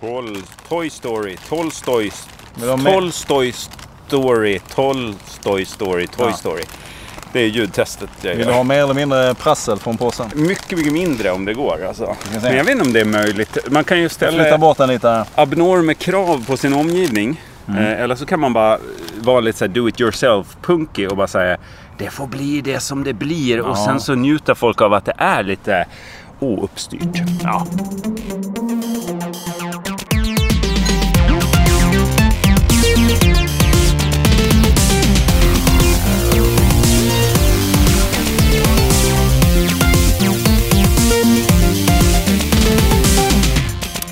Tol, Toy Story, ha mer? Tolstoj Story, Tolstoj Story, Toy Ja. Story. Det är ljudtestet jag Vill du gör. ha mer eller mindre prassel från påsen? Mycket, mycket mindre om det går alltså. Men jag vet inte om det är möjligt. Man kan ju ställa bort den lite här. abnorma krav på sin omgivning. Mm. Eh, eller så kan man bara vara lite så här do it yourself punkig och bara säga det får bli det som det blir. Och Ja. sen så njuter folk av att det är lite ouppstyrt. Ja.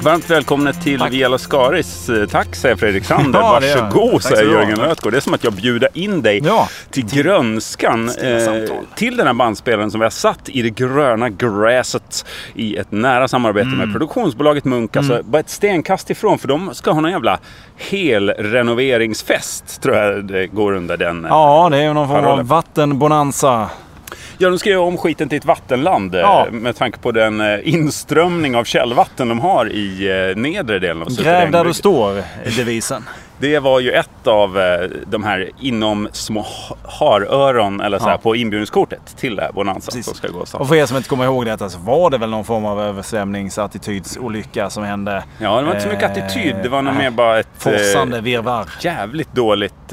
Varmt välkomna till Tack. Via Lascaris. Eh, Tack säger Fredrik Sander. Ja. Varsågod säger. Jörgen Lötgård. Det är som att jag bjuder in dig Ja, till grönskan. Eh, till den här bandspelaren som vi har satt i det gröna gräset i ett nära samarbete Mm. med produktionsbolaget Munk. Alltså bara ett stenkast ifrån för de ska ha någon jävla hel renoveringsfest tror jag det går under den. eh, Ja, det är någon form av vattenbonanza. Ja, de ska göra om skiten till ett vattenland eh, Ja. med tanke på den eh, inströmning av källvatten de har i eh, nedre delen av Gräv där du står, devisen. Det var ju ett av de här inom små ha- haröron eller så här, Ja. på inbjudningskortet till det här Bonanza Precis. som ska gå. Och för er som inte kommer ihåg detta så var det väl någon form av översvämningsattitydsolycka som hände. Ja, det var inte så mycket attityd. Det var nog mer bara ett Forsande virrvarr. jävligt dåligt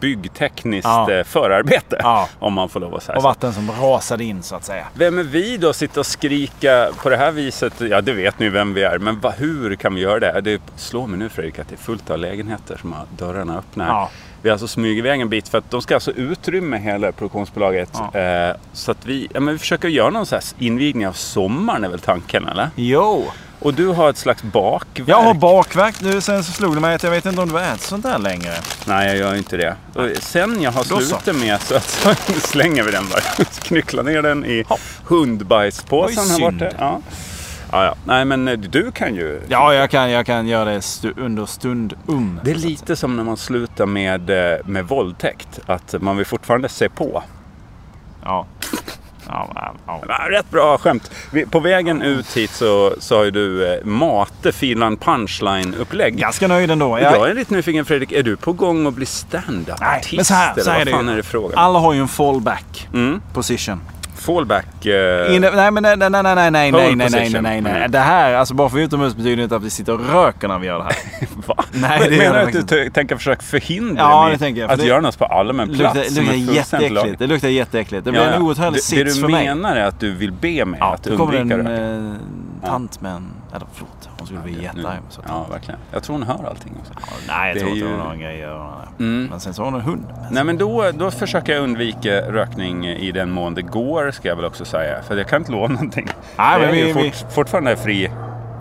byggtekniskt Ja. förarbete. Ja. Om man får lov att säga Och så. vatten som rasade in så att säga. Vem är vi då? Sitta och skrika på det här viset? Ja, det vet ni vem vi är. Men va, hur kan vi göra det? Det slår mig nu Fredrik att det är fullt av lägenheter som har dörrarna öppna. Ja. Vi har alltså smugit iväg en bit för att de ska alltså utrymma hela produktionsbolaget. Ja. Eh, så att vi, ja, men vi försöker göra någon så här invigning av sommaren är väl tanken eller? Jo! Och du har ett slags bakverk. Jag har bakverk nu. Sen så slog det mig att jag vet inte om du äter sånt där längre. Nej, jag gör inte det. Och sen jag har slutat med så, att, så slänger vi den bara. Knycklar ner den i Hopp. hundbajspåsen här borta. Ja. Ja, ja. Nej, men eh, du kan ju... Ja, jag kan, jag kan göra det stu- under stund um. Det är lite som när man slutar med, eh, med våldtäkt. Att man vill fortfarande se på. Ja. Ja, ja, rätt bra skämt. På vägen ut hit så, har ju du eh, Mate filan punchline-upplägg. Ganska nöjd ändå. Jag Jag, är lite nyfiken Fredrik, är du på gång att bli Nej, stand-up-artist? men så här, så här är det är det frågan? alla har ju en fallback Mm. position. Fallback... Eh, In, nej, men nej, nej, nej, nej, nej, nej, nej, nej, nej, nej, nej. Mm. Det här, alltså bara för utomhus betyder inte att vi sitter och röker när vi gör det här. Va? Nej, Men det Menar det du att du tänker försöka förhindra Ja, mig det tänker jag, att det- göra något på allmän Det plats? luktar, det luktar jätteäckligt. Det luktar jätteäckligt. Det blir Ja, en ja. outhärdlig Det- sits Det för du mig. menar är att du vill be mig Ja, att då kommer undvika en röka? eh, tant med en... Eller förlåt, hon skulle bli jättearg. Ja, verkligen. Jag tror hon hör allting också. Ja, Nej, jag Det tror är inte hon ju- har någon grej att göra. Mm. Men sen så har hon en hund. Nej men då, då försöker jag undvika rökning i den mån det går ska jag väl också säga. För jag kan inte lova någonting. Nej, men är vi- ju vi- fort, fortfarande fri,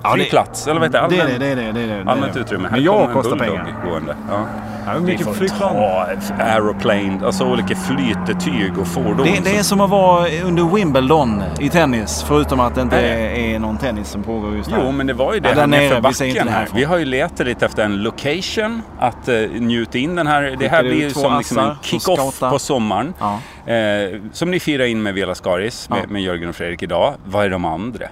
Ja, fri det- plats. Eller vad heter Det det? är Allmän, det, det är det. det, är det, det är allmänt det. utrymme. Här Men jag kostar pengar. Gående. Ja. Ja, Vi mycket flygplan? ta aeroplane, alltså olika flytetyg och fordon. Det, det är som- att vara under Wimbledon i tennis. Förutom att det inte är, är någon tennis som pågår just Jo, här. men det var ju det Ja, där nere, vi inte backen det här. Vi har ju letat lite efter en location att uh, njuta in den här. Det här blir ju som liksom en kick-off på sommaren. Ja. Eh, som ni firar in med Vela Skaris, med, med Jörgen och Fredrik idag. Vad är de andra?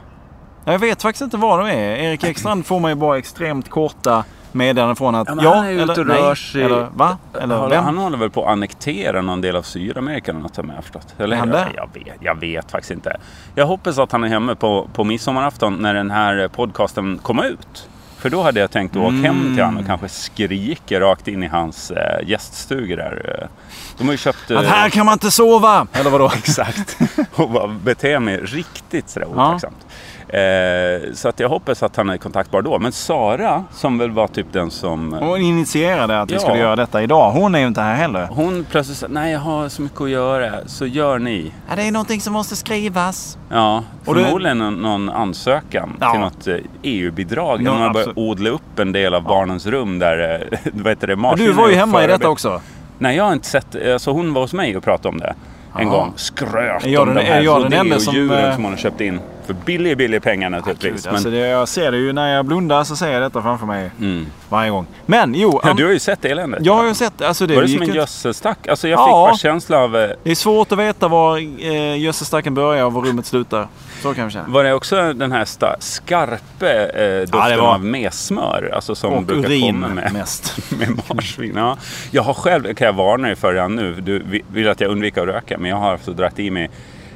Jag vet faktiskt inte vad de är. Erik Ekstrand får mig bara extremt korta meddelanden från att Ja, han är ute och rör nej. sig. Eller va? Eller han, vem? han håller väl på att annektera någon del av Sydamerika eller något som jag har förstått. Eller, han jag, jag, vet, jag vet faktiskt inte. Jag hoppas att han är hemma på, på midsommarafton när den här podcasten kommer ut. För då hade jag tänkt att åka hem till honom och kanske skrika rakt in i hans eh, gäststugor där. eh. De har ju köpt... Att eh, här kan man inte sova! Eller vadå? Exakt. Och bara bete mig riktigt sådär Ja. Eh, så att jag hoppas att han är kontaktbar då. Men Sara, som väl var typ den som... Hon initierade att vi Ja. skulle göra detta idag. Hon är ju inte här heller. Hon plötsligt sa, nej jag har så mycket att göra, så gör ni. Ja, det är någonting som måste skrivas. Ja, Och förmodligen någon, någon ansökan Ja. till något eh, EU-bidrag. Ja, man börjar absolut. odla upp en del av barnens rum där, eh, vad heter det, Och marsvin du var ju hemma i detta också. Nej, jag har inte sett, alltså hon var hos mig och pratade om det. En Ja. gång. Skröt om den- de här enda som, eh, som hon har köpt in För billig, billig pengar naturligtvis. Gud, alltså jag ser det ju när jag blundar så ser jag detta framför mig mm. varje gång. Men jo. Ja, du har ju sett eländet. Jag har ju sett alltså det. Var det som en gödselstack? Alltså jag Ja. fick bara känsla av... eh, Det är svårt att veta var eh, gödselstacken börjar och var rummet slutar. Så kan vi känna. Var det också den här sta- skarpe eh, doften var- av messmör? Alltså som Och brukar urin komma med, mest. med marsvin. Ja. Jag har själv, kan jag varna dig för redan nu, du vi- vill att jag undviker att röka, men jag har alltså dragit i mig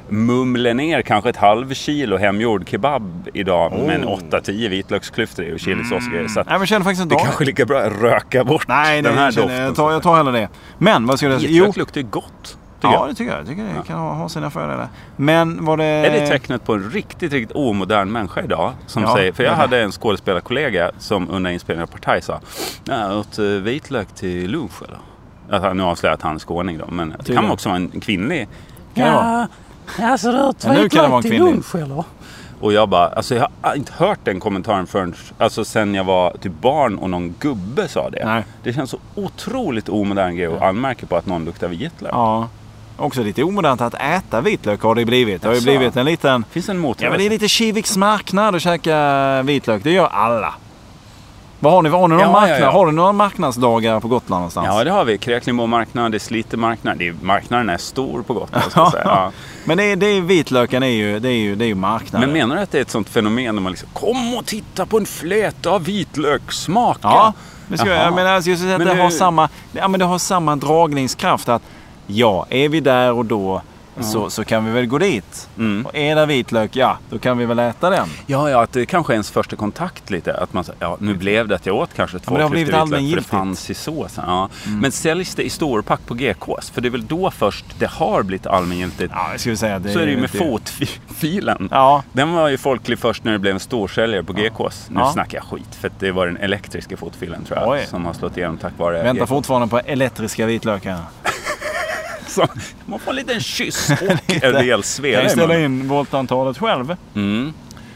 mumle ner kanske ett halv kilo hemgjord kebab idag med en Oh. 8-10 vitlöksklyftor i och chilisås grejer. Så Nej men känner faktiskt inte det av kanske är lika bra att röka bort Nej, den här nej jag, känner, doften. jag, tar, jag tar hellre det. Men vad skulle jag säga? Vitlök luktar ju gott. Tycker ja jag. det tycker jag. Jag tycker det kan ha, ha sina fördelar. Men var det... Är det tecknet på en riktigt, riktigt omodern människa idag? Som Ja, säger, för jag det hade en skådespelarkollega som under inspelningen av Partaj sa Jag åt eh, vitlök till lunch eller? Alltså, nu avslöjar jag att han är skåning då, men det kan det. också vara en kvinnlig. Kan det vara? alltså du åt Ja, nu kan det vara en vitlök till kvinnlig. lunch eller? Och jag bara, alltså jag har inte hört den kommentaren förrän, alltså sen jag var typ barn och någon gubbe sa det. Nej. Det känns så otroligt omodern grej att anmärka på att någon luktar vitlök. Ja. Också lite omodernt att äta vitlök har det blivit. Det har ju blivit en liten... Finns en Ja motrörelse? men det är lite Kiviks marknad att käka vitlök. Det gör alla. Vad har ni? Har ni någon Ja, marknad? ja, ja. Har du några marknadsdagar på Gotland någonstans? Ja, det har vi. Kräklingbå marknad, det är Slite marknad. Det är, marknaden är stor på Gotland. Ska säga. Ja. Men det är, det är vitlöken är ju, det är ju, det är ju marknaden. Men menar du att det är ett sånt fenomen där man liksom Kom och titta på en fläta av vitlök, smaka! Ja, det, ska, jag menar, alltså, säga att Men det, det- har samma, ja, men det har samma dragningskraft. att Ja, är vi där och då så, så kan vi väl gå dit. Mm. Och är det vitlök, ja, då kan vi väl äta den. Ja, ja, att det kanske är ens första kontakt lite. Att man ja, nu blev det att jag åt kanske två men det har blivit vitlök, för det fanns i såsen. Ja. Men säljs det i storpack på GKs? För det är väl då först det har blivit allmängiltigt. Ja, jag skulle säga det Så är det ju med fotfilen. Ja, Den var ju folklig först när det blev en storsäljare på GKs. Nu Ja. snackar jag skit, för det var den elektriska fotfilen tror jag. Oj. Som har slått igenom tack vare väntar GKs. fortfarande på elektriska vitlökar. Så man får en liten kyss och en rejäl ju i ställa munnen. in voltantalet själv. Mm.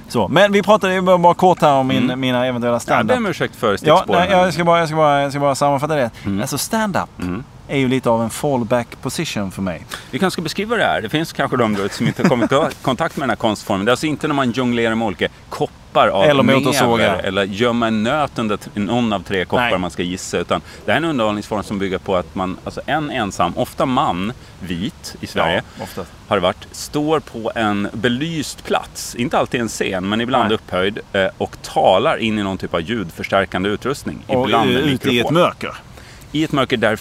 Så, men vi pratade ju bara kort här om min, Mm. mina eventuella Ja, stand-up. ber om ursäkt för Ja, nej, jag, ska bara, jag, ska bara, jag ska bara sammanfatta det. Mm. Alltså stand-up Mm. är ju lite av en fallback position för mig. Vi kanske ska beskriva det här. Det finns kanske de som inte har kommit i kontakt med den här konstformen. Det är alltså inte när man jonglerar med olika koppar av Eller motorsågar. eller gömma en nöt under någon av tre koppar Nej. man ska gissa. Utan det här är en underhållningsform som bygger på att man, alltså en ensam, ofta man, vit i Sverige, Ja, har det varit, står på en belyst plats, inte alltid en scen, men ibland Nej. upphöjd, eh, och talar in i någon typ av ljudförstärkande utrustning. Och ibland en ute i ett mikrofon. mörker. I ett mörker där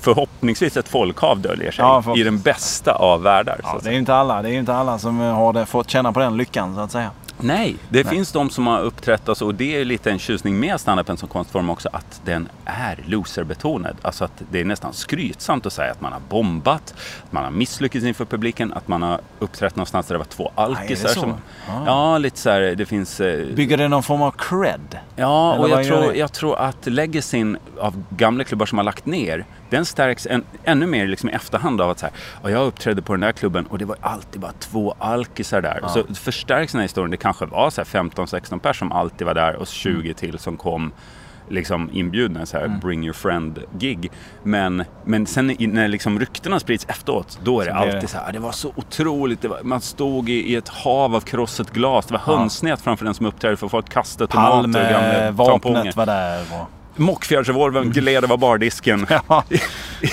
förhoppningsvis ett folkhav döljer sig. Ja, I den bästa av världar. Ja, det är inte alla. Det är inte alla som eh, har det, fått känna på den lyckan så att säga. Nej, det Nej. finns de som har uppträtt, alltså, och det är lite en tjusning med standupen som konstform också, att den är loserbetonad. Alltså att det är nästan skrytsamt att säga att man har bombat, att man har misslyckats inför publiken, att man har uppträtt någonstans där det var två alkisar. så? som, Ah. ja, lite så här, det finns... eh, Bygger det någon form av cred? Ja, Eller och jag tror, jag tror att legacyn av gamla klubbar som har lagt ner, den stärks en, ännu mer liksom i efterhand av att så här, "Ja, jag uppträdde på den där klubben och det var alltid bara två alkisar där. Ja. Så förstärks den här historien. Det kanske var så här 15-16 personer som alltid var där och 20 till som kom liksom inbjudna så här Mm. bring your friend gig. Men, men sen när liksom ryktena sprids efteråt, då är det blir alltid det- så här, det var så otroligt. Det var, man stod i, i ett hav av krossat glas. Det var Ja. hönsnät framför den som uppträdde för folk kastade tomater och gamla tamponger. Palmevapnet var där. Och... Mockfjärdsrevolvern gled över bardisken. Ja. ja,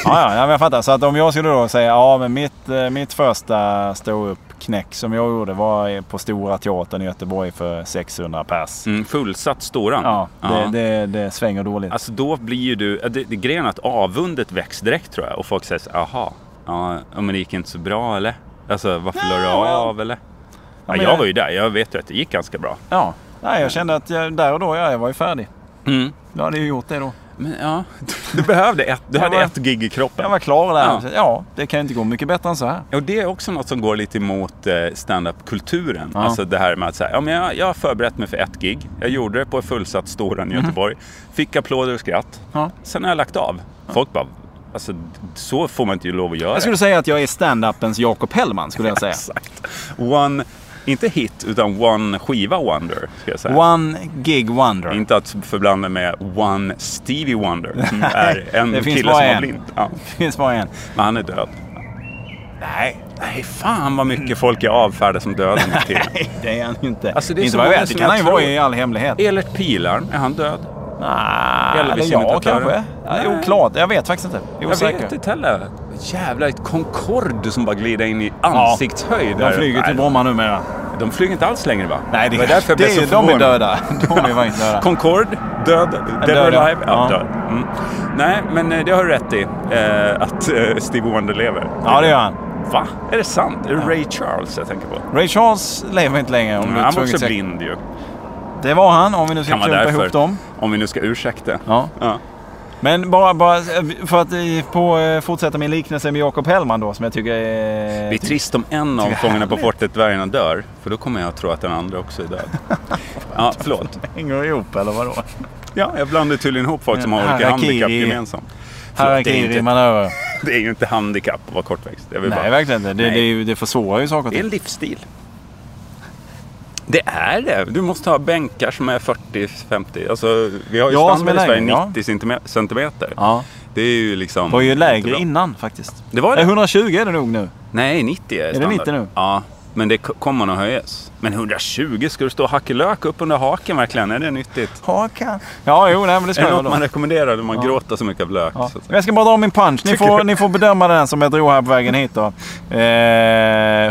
ja, men jag fattar. Så att om jag skulle då säga, ja men mitt, eh, mitt första stå-upp-knäck som jag gjorde var på Stora Teatern i Göteborg för 600 pers. Mm, fullsatt Storan. Ja, det, Ja. Det, det svänger dåligt. Alltså då blir ju du... Det, det, grejen att avundet väcks direkt tror jag. Och folk säger så jaha, ja, men det gick inte så bra eller? Alltså varför la du av eller? Ja, jag- var ju där, jag vet ju att det gick ganska bra. Ja, Nej, jag kände att jag, där och då, ja, jag var ju färdig. Mm. Jag hade ju gjort det då. Men ja, du behövde ett, du Jag hade var- ett gig i kroppen. Jag var klar där. Ja. Ja. ja, det kan inte gå mycket bättre än så här. Och det är också något som går lite emot eh, stand-up-kulturen. Ja. Alltså det här med att säga, ja, men jag, jag har förberett mig för ett gig. Jag gjorde det på ett fullsatt Storan i Göteborg. Fick applåder och skratt. Mhm. Ja. Sen har jag lagt av. Folk bara, alltså så får man inte lov att göra. Jag skulle säga att jag är stand-upens Jakob Hellman skulle jag säga. Exakt. One, inte hit, utan one skiva wonder. Ska jag säga. One gig wonder. Inte att förblanda med One Stevie Wonder. Som är en det kille som var en. blind. Ja. Det finns bara en. Men han är död. Nej. Nej, fan vad mycket folk är avfärdade som döda nu. Nej, det är han inte. Alltså, det är inte vad jag vet. Det kan jag han ju vara i all hemlighet. Elert Pilarm, är han död? Nej, eller ja, kanske. Nej. Oklart. Jag vet faktiskt inte. Jag Osäker. vet inte heller. Jävlar, ett Concorde som bara glider in i ansiktshöjd. De där. flyger till Bromma numera. De flyger inte alls längre va? Nej, det, var därför jag det, blev så de är förvånad. döda. De är döda. Concorde, död. Dead or alive? Ja, Ja. död. Mm. Nej, men eh, det har du rätt i. Eh, att eh, Stevie Wonder lever. Ja, det gör han. Va? Är det sant? Är det Ray Charles jag tänker på? Ray Charles lever inte längre. Om Mm, du han var också blind ju. Det var han, om vi nu ska klumpa ihop dem. Om vi nu ska ursäkta. Ja. Ja. Men bara, bara för att eh, på, eh, fortsätta min liknelse med Jakob Hellman då, som jag tycker är... Det är trist om en av Fångarna på fortet dvärgarna dör. För då kommer jag att tro att den andra också är död. Ja, förlåt. hänger ihop, eller vadå? Ja, jag blandar tydligen ihop folk som har olika handikapp gemensamt. Förlåt, det, är ju inte handikapp att vara kortväxt. Nej, verkligen inte. Det, det, det försvårar ju saker och det är ting. en livsstil. Det är det. Du måste ha bänkar som är 40-50. Alltså, vi har ju Ja, är standard i Sverige längre, ja. 90 centimeter-. Ja. Det är ju liksom... Det var ju lägre innan faktiskt. Det var det? 120 är det nog nu. Nej, 90 är det standard. 90 nu? Ja, men det kommer nog höjas. Men 120, ska du stå och hacka lök upp under haken verkligen? Är det nyttigt? Hakan. Ja, jo, nej, men det Är ska det jag något då. man rekommenderar när man gråter så mycket av lök? Ja. Att Jag ska bara dra min punch. Ni får, ni får bedöma den som jag drog här på vägen hit då. Eh,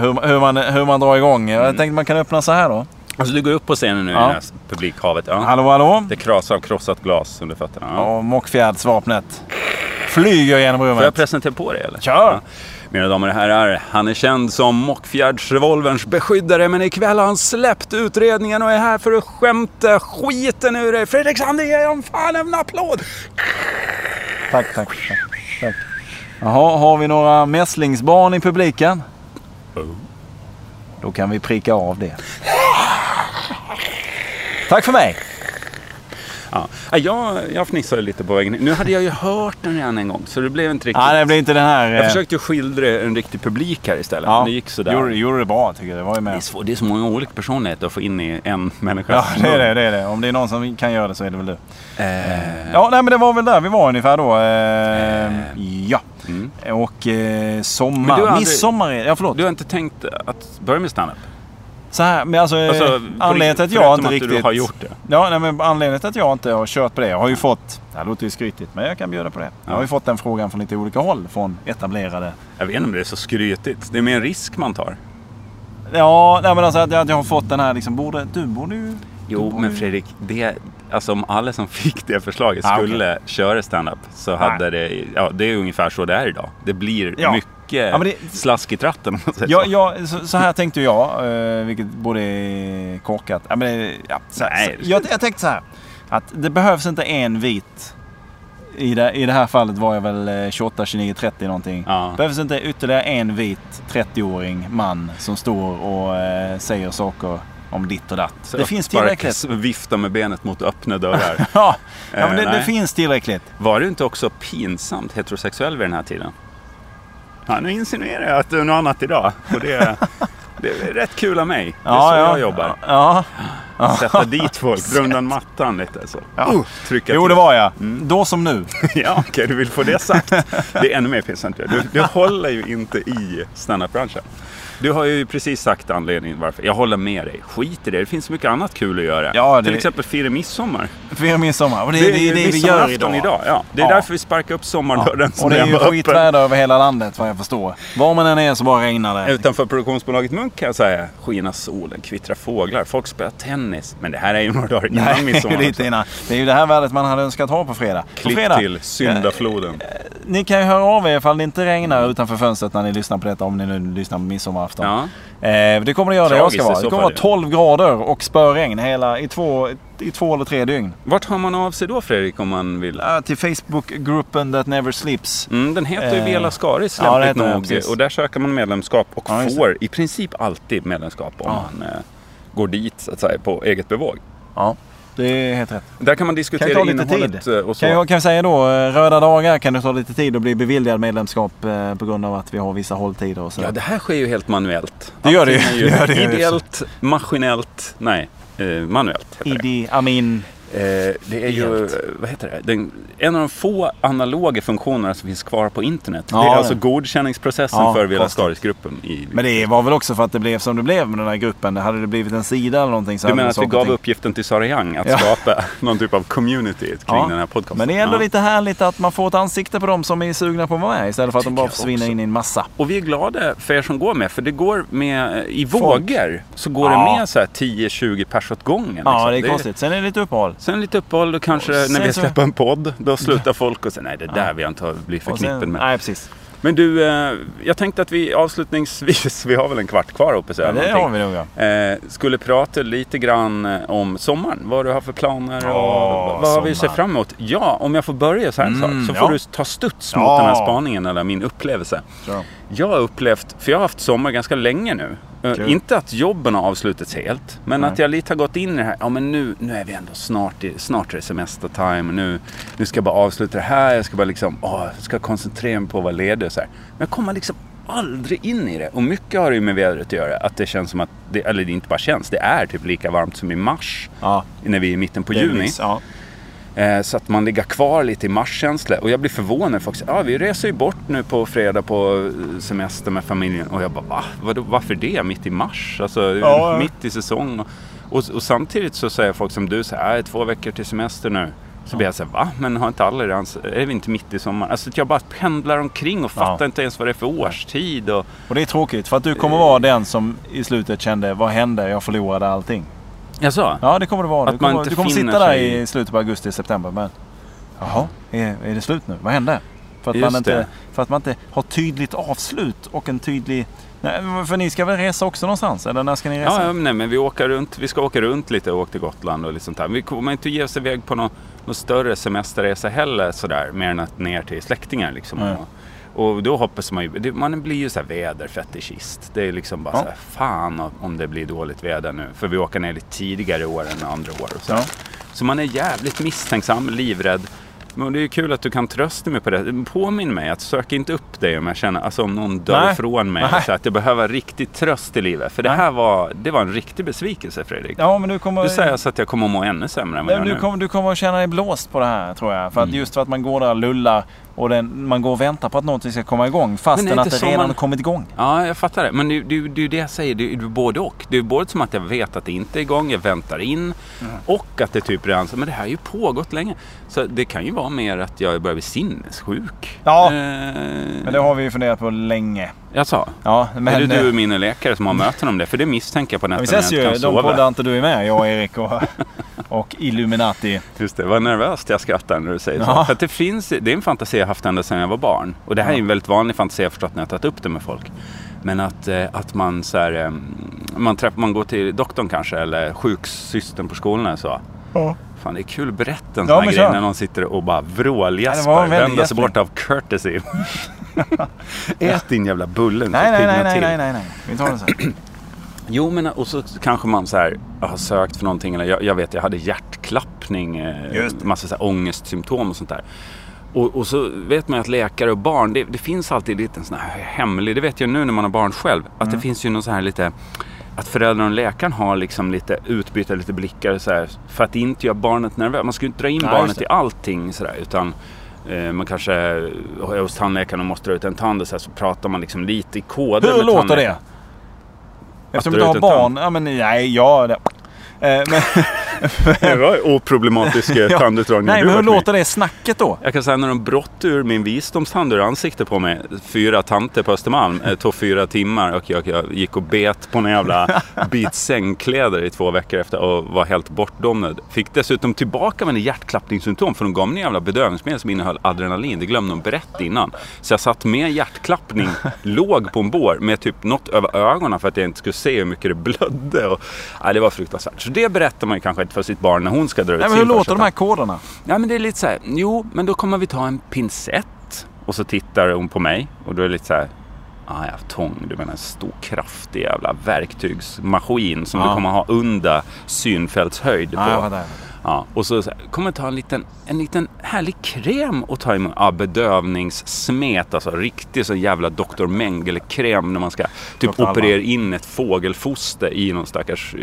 hur, hur, man, hur man drar igång. Mm. Jag tänkte man kan öppna så här då. Alltså du går upp på scenen nu Ja. i det här publikhavet. Ja. Hallå, hallå. Det krasar av krossat glas under fötterna. Ja. Och Mockfjärdsvapnet flyger genom Får jag rummet. presentera på dig eller? Kör! Mina damer och herrar, han är känd som Mockfjärdsrevolverns beskyddare men ikväll har han släppt utredningen och är här för att skämta skiten ur dig. Fredrik Sander, ge honom fan en applåd! Tack, tack, tack. tack. Jaha, har vi några mässlingsbarn i publiken? Då kan vi pricka av det. Tack för mig! Ja. Ja, Jag, jag fnissade lite på vägen. Nu hade jag ju hört den redan en gång så det blev inte riktigt... Nej, det blir inte den här... Jag eh, försökte skildra en riktig publik här istället, ja, men det gick sådär. Gjorde, gjorde det bra tycker jag. Det var ju Det är, med. svårt, det är så många olika personligheter att få in i en människa. Ja, det är det, det är det. Om det är någon som kan göra det så är det väl du. Eh, Ja, nej men det var väl där vi var ungefär då. Eh, ja. Mm. Och eh, sommar. aldrig- Midsommar. Ja, förlåt. Du har inte tänkt att börja med standup? Så här, men alltså, Alltså, anledningen till att jag inte att riktigt... du har gjort det. Ja, nej, men anledningen till att jag inte har kört på det. Jag har ju fått... Det här låter ju skrytigt, men jag kan bjuda på det. Jag har ju fått den frågan från lite olika håll. Från etablerade... Jag vet inte om det är så skrytigt. Det är mer en risk man tar. Ja, nej, men alltså att jag, att jag har fått den här liksom... Borde, du borde ju... Jo, borde men Fredrik, det, alltså om alla som fick det förslaget Ah, skulle köra standup så hade det, ja det är ungefär så det är idag. Det blir Ja. mycket Ja, det- slask i tratten Ja, så. ja så, så här tänkte jag, eh, vilket borde är korkat. Ja, men, ja, så, Nej, så, jag, jag tänkte så här, att det behövs inte en vit. I det, I det här fallet var jag väl eh, 28, 29, 30 någonting. Ja. Behövs inte ytterligare en vit 30-åring man som står och eh, säger saker om ditt och datt. Så det finns tillräckligt. Vifta med benet mot öppna dörrar. Ja, ja men det, Eh, det nej. finns tillräckligt. Var du inte också pinsamt heterosexuell vid den här tiden? Ja, nu insinuerar jag att du är något annat idag. Och det, det är rätt kul av mig. Det är så jag jobbar. Ja, Sätta dit folk, dra undan mattan lite så. Ja. Uh, trycka jo till. det var jag. Då som nu. Ja, okej, du vill få det sagt. Det är ännu mer pinsamt. Du, du håller ju inte i standup-branschen. Du har ju precis sagt anledningen varför. Jag håller med dig. Skit i det. Det finns så mycket annat kul att göra. Ja, det- Till exempel fira midsommar. Fira midsommar. Och det, det, det är det vi gör midsommarafton idag. Ja. Det är Ja. därför vi sparkar upp sommardörren Och som det är ju skitväder över hela landet vad jag förstår. Var man än är så bara regnar det. Utanför produktionsbolaget Munk kan jag säga. Skina solen, kvittra fåglar, folk spelar tennis. Men det här är ju några dagar innan Nej, midsommar. lite innan. Det är ju det här vädret man hade önskat ha på fredag. På Klipp fredag. till syndafloden. Ni kan ju höra av er ifall det inte regnar utanför fönstret när ni lyssnar på detta. Om ni nu lyssnar på midsommarafton. Ja. Eh, det kommer det göra det jag ska vara. Det kommer vara 12 grader och spöregn hela, i, två, i två eller tre dygn. Vart hör man av sig då Fredrik om man vill? Ja, till Facebookgruppen That Never Sleeps. Mm, den heter ju Eh, Vela Skaris lämpligt den, nog. precis. Och där söker man medlemskap och Ja, får i princip alltid medlemskap om man eh, går dit så att säga på eget bevåg. Ja, det är helt rätt. Där kan man Kan diskutera ta lite innehållet tid. eh, och så. Kan jag, kan jag säga då, eh, röda dagar kan det ta lite tid att bli beviljad medlemskap eh, på grund av att vi har vissa hålltider och så. Ja, det här sker ju helt manuellt. Det gör det ju. Det gör det ju. Ideellt, maskinellt, nej, manuellt. Idi Amin Eh, det är ju, Helt. vad heter det? Den, en av de få analoga funktionerna som finns kvar på internet. Ja, det är det. alltså godkänningsprocessen Ja, för konstigt. Skaris-gruppen. Men det var väl också för att det blev som det blev med den här gruppen. Hade det blivit en sida eller någonting så du menar att vi gav uppgiften till Sara Young att Ja. skapa någon typ av community kring Ja, den här podcasten? Men det är ändå Ja. lite härligt att man får ett ansikte på dem som är sugna på att vara med istället för att de bara försvinner in i en massa. Och vi är glada för er som går med, för det går med i Folk. vågor. Så går Ja. det med så här 10-20 pers åt gången. Ja, liksom. det är konstigt. Sen är det lite uppehåll. Sen lite uppehåll, då kanske Och när vi släpper en podd, då slutar folk och säger nej det där Ja. vill jag inte bli Och förknippad med. nej, precis. Men du, eh, jag tänkte att vi avslutningsvis, vi har väl en kvart kvar hoppas jag. Ja, det har vi nog ja. Eh, skulle prata lite grann eh, om sommaren. Vad du har för planer och Åh, vad vi ser sommar. fram emot. Ja, om jag får börja så här en Mm, sak. Så får ja. du ta studs mot Ja. den här spaningen eller min upplevelse. Så. Jag har upplevt, för jag har haft sommar ganska länge nu. Eh, Kul. Inte att jobben har avslutats helt, men Nej. att jag lite har gått in i det här. Ja, men nu, nu är vi ändå snart i, snart är det semestertime. Nu, nu ska jag bara avsluta det här. Jag ska bara liksom, åh, ska koncentrera mig på att vara ledig och så här. Men jag kommer liksom aldrig in i det. Och mycket har det ju med vädret att göra. Att det känns som att, det, eller det inte bara känns, det är typ lika varmt som i mars. Ja, När vi är i mitten på det juni. Ja. Eh, Så att man ligger kvar lite i marskänsla. Och jag blir förvånad. Folk säger, ja vi reser ju bort nu på fredag på eh, semester med familjen. Och jag bara, va? Vadå, varför det? Mitt i mars? Alltså Ja, mitt i säsong. Och, och, samtidigt så säger folk som du, så här, "Äh, två veckor till semester nu. Så blir jag såhär, va? Men har inte alla redan, är vi inte mitt i sommaren? Alltså jag bara pendlar omkring och fattar Ja. inte ens vad det är för årstid. Och, Och det är tråkigt för att du kommer vara den som i slutet kände, vad hände? Jag förlorade allting. Jag sa, Ja, det kommer det vara. Att Du man kommer, inte du kommer sitta där sig i- slutet på augusti, september. Men jaha, är, är det slut nu? Vad hände? För att, Just man inte, det. för att man inte har tydligt avslut och en tydlig... Nej, för ni ska väl resa också någonstans? Eller när ska ni resa? Ja, nej, men vi, åker runt, vi ska åka runt lite och åka till Gotland och lite sånt där. Vi kommer inte ge oss iväg på någon, någon större semesterresa heller sådär. Mer än att ner till släktingar liksom. Nej. Och, och då hoppas man ju, man blir ju så här väderfetischist. Det är liksom bara Ja. så här, fan om- det blir dåligt väder nu. För vi åker ner lite tidigare år än andra år. Och så. Ja. så man är jävligt misstänksam, livrädd. Men det är ju kul att du kan trösta mig på det. Påminn mig att söka inte upp dig om jag känner, alltså om någon dör Nej. ifrån mig. Nej. Så att jag behöver riktigt tröst i livet. För det här var, det var en riktig besvikelse Fredrik. Ja, men du kommer... Du säger alltså att jag kommer att må ännu sämre än vad jag gör du, nu. kommer, du kommer att känna dig blåst på det här tror jag. För att Mm. just för att man går där och lullar och den, man går och väntar på att någonting ska komma igång. Är Fastän det att det redan man- kommit igång. Ja, jag fattar det. Men det, det, det är det jag säger. Det är både och. Det är både som att jag vet att det inte är igång, jag väntar in. Och att det typ redan så, men det här har ju pågått länge. Så det kan ju vara mer att jag börjar bli sinnessjuk. Ja. Eh, Men det har vi ju funderat på länge. Jag sa. Ja, men... är det du eh, och mina läkare som har möten om det? För det misstänker jag på Ja, vi nätterna ses ju. De poddar inte du är med. Jag och Erik och, och Illuminati. Just det, vad nervöst jag skrattar när du säger så. Ja. För att det finns, det är en fantasi jag haft ända sedan jag var barn. Och det här är Ja. en väldigt vanlig fantasi jag förstått när jag tagit upp det med folk. Men att, eh, att man så här, eh, man, träffar, man går till doktorn kanske eller sjuksystern på skolan och så. Ja. Fan det är kul att berätta en Ja, sån här men grej när någon sitter och bara Ja, väldigt Vänder sig bort av courtesy. Ät din jävla bulle. Nej, nej, nej, nej, nej, nej, nej. Vi tar det sen. Jo, men och så kanske man så här har sökt för någonting. Eller jag, jag vet, jag hade hjärtklappning, eh, Just massa så här ångestsymptom och sånt där. Och, och så vet man ju att läkare och barn, det, det finns alltid lite en sån här hemlig, det vet jag nu när man har barn själv, att Mm. det finns ju någon så här lite att föräldrarna och läkaren har liksom lite utbyta lite blickar så här, för att inte göra barnet nervöst. Man ska ju inte dra in Nej, barnet i allting sådär utan man kanske är hos tandläkaren och måste dra ut en tand och så, här, så pratar man liksom lite i koder Hur med låter det? Eftersom du har barn. Ja, men nej, ja. Det. Eh, men, Det var oproblematisk eh, Ja. tandutdragning nej, men hur låter det snacket då? Jag kan säga när de brott ur min visdomstand ur ansiktet på mig, fyra tanter på Östermalm, det tog fyra timmar och jag, jag gick och bet på en jävla bit sängkläder i två veckor efter och var helt bortdomnad. Fick dessutom tillbaka mina hjärtklappningssymptom för de gav mig en jävla bedövningsmedel som innehöll adrenalin. Det glömde de berätta innan. Så jag satt med hjärtklappning, låg på en bår med typ något över ögonen för att jag inte skulle se hur mycket det blödde. Och, nej, det var fruktansvärt. Så det berättar man ju kanske inte för sitt barn när hon ska dra ut Nej, sin men hur första låter de här koderna? Ja men det är lite så här, jo men då kommer vi ta en pincett. Och så tittar hon på mig och då är det lite så här, ah, ja tång, du menar en stor kraftig jävla verktygsmaskin som Ja. du kommer ha under synfältshöjd på. Ja, fattar. Ja, och så, så här, kommer jag ta en liten, en liten härlig kräm och ta mun. Ja, bedövningssmet. Alltså riktig så jävla Dr. Mengele-kräm när man ska typ operera in ett fågelfoster i någon stackars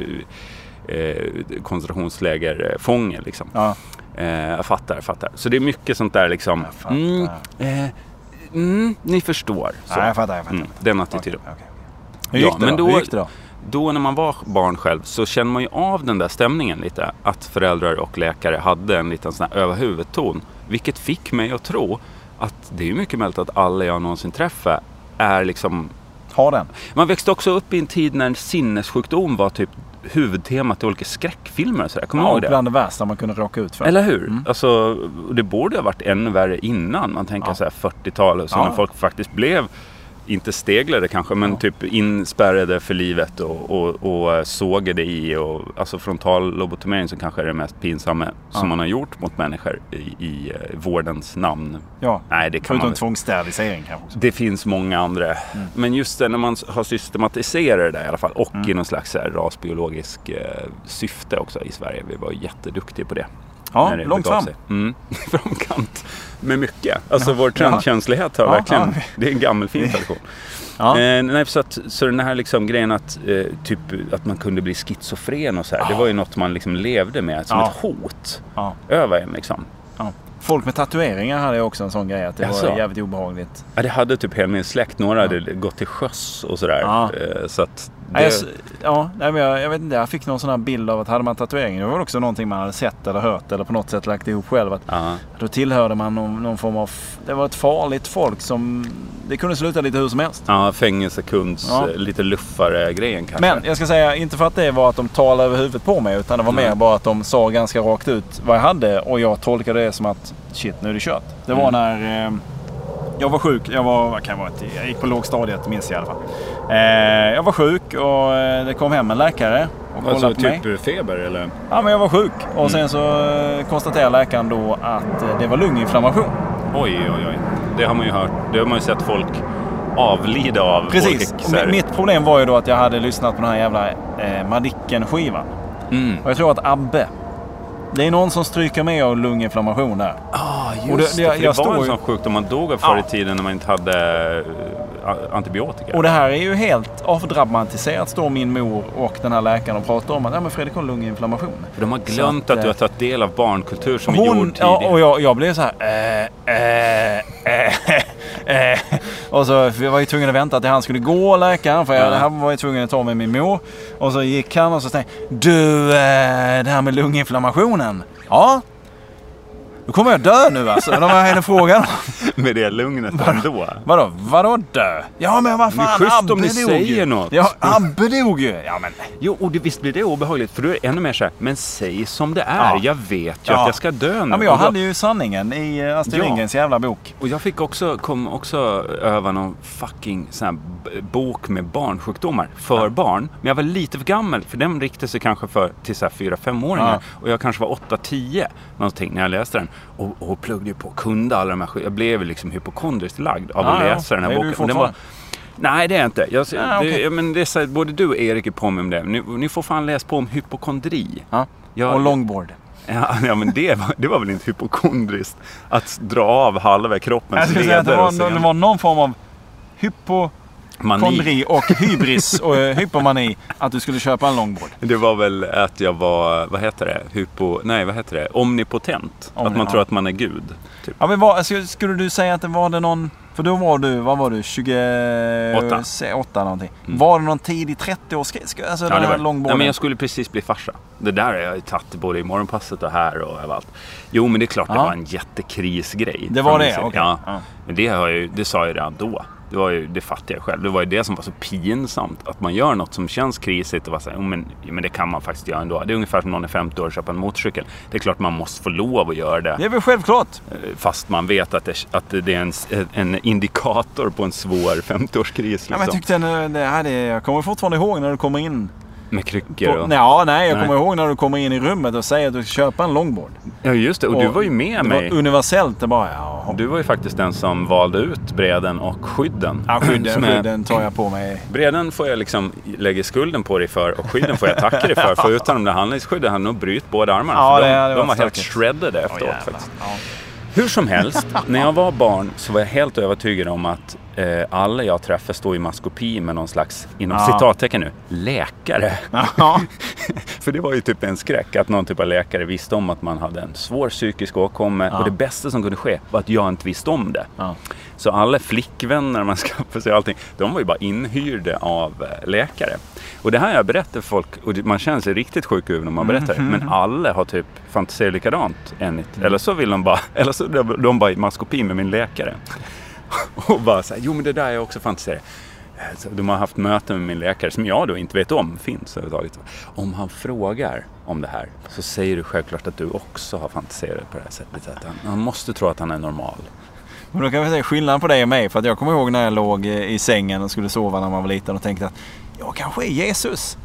eh, eh, koncentrationslägerfånge. Liksom. Ja. Eh, jag fattar, jag fattar. Så det är mycket sånt där liksom. Mm, eh, mm, ni förstår. Så. Ja, jag fattar, jag fattar. Mm, den attityden. Okej, okej. Hur Ja, gick det men då? då- gick det då? Då när man var barn själv så känner man ju av den där stämningen lite. Att föräldrar och läkare hade en liten sån här över huvudet-ton. Vilket fick mig att tro att det är mycket möjligt att alla jag någonsin träffar är liksom... Har den? Man växte också upp i en tid när sinnessjukdom var typ huvudtemat i olika skräckfilmer och sådär. Kommer du Ja, ihåg det? bland det värsta man kunde råka ut för. Eller hur? Alltså, och det borde ha varit ännu värre innan. Man tänker Ja. så här 40-talet, så Ja. när folk faktiskt blev, inte steglade kanske, men Ja. typ inspärrade för livet och, och, och eh, sågade i. Och, alltså frontallobotomering som kanske är det mest pinsamma Ja. som man har gjort mot människor i, i eh, vårdens namn. Ja. Nej, det kan Förutom man tvångssterilisering kanske också. det finns många andra. Mm. Men just det när man har systematiserat det där i alla fall och i någon slags rasbiologisk eh, syfte också i Sverige. Vi var jätteduktiga på det. Ja, långt fram. Mm. Framkant med mycket. Alltså Ja. vår trendkänslighet har Ja, verkligen... ja. Det är en gammal fin tradition. Ja. Eh, nej, så, att, så den här liksom grejen att, eh, typ, att man kunde bli schizofren och så här. Det var ju något man liksom levde med som ett hot över en liksom. Folk med tatueringar hade också en sån grej att det Jaså? var jävligt obehagligt. Ja, det hade typ hela min släkt. Några hade gått till sjöss och sådär. Eh, så att det, jag, ja, nej, men jag, jag vet inte. Jag fick någon sån här bild av att hade man tatueringar, det var också någonting man hade sett eller hört eller på något sätt lagt ihop själv. Att ja. då tillhörde man någon, någon form av... Det var ett farligt folk som... Det kunde sluta lite hur som helst. Ja, fängelsekunds, Ja. eh, lite luffare grejen kanske. Men jag ska säga, inte för att det var att de talade över huvudet på mig. Utan det var Nej. mer bara att de sa ganska rakt ut vad jag hade. Och jag tolkade det som att shit, nu är det kört. Det var Mm. när eh, jag var sjuk. Jag, var, kan vara, jag gick på lågstadiet minns jag i alla fall. Eh, jag var sjuk och eh, det kom hem en läkare och kollade alltså på mig. typ feber eller? Ja, men jag var sjuk. Och Mm. sen så eh, konstaterade läkaren då att eh, det var lunginflammation. Oj, oj, oj. Det har man ju hört. Det har man ju sett folk avlida av. Precis. Folk, mitt problem var ju då att jag hade lyssnat på den här jävla eh, Madicken-skivan. Mm. Och jag tror att Abbe. Det är någon som stryker med av lunginflammation där. Ah, Och det- just det. jag- det jag var står en sån sjukdom man dog av förr i tiden när man inte hade eh, antibiotika. Och det här är ju helt avdramatiserat står min mor och den här läkaren och pratar om att ja, men Fredrik har lunginflammation. För de har glömt att, att, du eh, har tagit del av barnkultur som är Hon, gjord tidigare. ja, och jag, jag blev så här. Eh, eh, eh, eh. Och så jag var ju tvungen att vänta till han skulle gå läkaren. För jag, Ja. han var ju tvungen att ta med min mor. Och så gick han och så tänkte du eh, det här med lunginflammationen. Ja. Nu kommer jag dö nu alltså. De här hela frågan. Med det lugnet ändå. Vadå? Vadå dö? Ja men vad Det är fan. schysst Abbe om ni dog säger ju. något. Ja, Abbe dog ju. Ja men. Jo, och det, visst blir det obehagligt. För då är det ännu mer så här, men säg som det är. Ja. Jag vet ju Ja. att jag ska dö nu. Ja, men jag då- hade ju sanningen i eh, Astrid Ja. Lindgrens jävla bok. Och jag fick också, kom också öva någon fucking sån här bok med barnsjukdomar för barn. Men jag var lite för gammal för den riktade sig kanske för till så här 4-5-åringar. Ja. Och jag kanske var 8-10 någonting när jag läste den. Och, och pluggade ju på, kunde alla de här Jag blev liksom hypokondriskt lagd av att Ja, ja. läsa den här är du boken. Och den var, nej det är jag inte. Jag, Ja, okej. det, men det är så här, både du och Erik är på mig om det. Ni, ni får fan läsa på om hypokondri. Ja. Jag- Och longboard. Ja, ja men det var, det var väl inte hypokondriskt att dra av halva Jag kroppens skulle säga att det leder var, och det var någon form av hypokondri mani. och hybris och eh, hypomani att du skulle köpa en longboard. Det var väl att jag var, vad heter det, hypo, nej vad heter det, omnipotent. Omni- att man ja. tror att man är gud. Typ. Ja, men vad, skulle, skulle du säga att det var det någon... För då var du, vad var du, 28 Åtta. åtta någonting. Var det någon tidig 30-årskris? Alltså Ja, den det här var, longboarden? men jag skulle precis bli farsa. Det där har jag ju tagit både i morgonpasset och här och överallt. Jo men det är klart det Ja. var en jättekrisgrej. Det var det? Okej. Ja. Ja. Men det, har jag det sa jag ju redan då. Det, var ju, det fattade jag själv. Det var ju det som var så pinsamt. Att man gör något som känns krisigt och bara säger, oh, men, ja, men det kan man faktiskt göra ändå. Det är ungefär som någon är 50 år och köper en motorcykel. Det är klart man måste få lov att göra det. Det är väl självklart. Eh, Fast man vet att det, att det är en, en indikator på en svår 50-årskris. Ja, Liksom. men jag, tyckte, det, det, här, det, jag kommer fortfarande ihåg när du kommer in. Med kryckor och... ja, nej, jag Nej. kommer ihåg när du kommer in i rummet och säger att du ska köpa en longboard. Ja just det, och, du var ju med det mig. var universellt. Det bara, ja. Du var ju faktiskt den som valde ut breden och skydden. Ja, skydden, Som är- skydden tar jag på mig. Breden får jag liksom lägga skulden på dig för och skydden får jag tacka dig för. För utan de där handlingsskydden hade jag nog bryt båda armarna. Ja, för det de, hade de var helt shreddade efteråt jävlar. faktiskt. Ja. Hur som helst, när jag var barn så var jag helt övertygad om att eh, alla jag träffade stod i maskopi med någon slags, inom Ja. citattecken nu, läkare. Ja. För det var ju typ en skräck att någon typ av läkare visste om att man hade en svår psykisk åkomma. Ja. Och det bästa som kunde ske var att jag inte visste om det. Så alla flickvänner man skaffade sig och allting, de var ju bara inhyrda av eh, läkare. Och det här jag berättat för folk och man känner sig riktigt sjuk över när man berättar det. Men alla har typ fantiserat likadant enligt. Eller så vill de bara, eller så är de bara i maskopi med min läkare. Och bara så här, jo men det där är också fantiserat. Eh, Så de har haft möten med min läkare som jag då inte vet om finns överhuvudtaget. Om han frågar om det här så säger du självklart att du också har fantiserat på det här sättet. Att han, han måste tro att han är normal. Men då kan vi säga skillnaden på dig och mig. För att jag kommer ihåg när jag låg eh, i sängen och skulle sova när man var liten och tänkte att jag kanske är Jesus.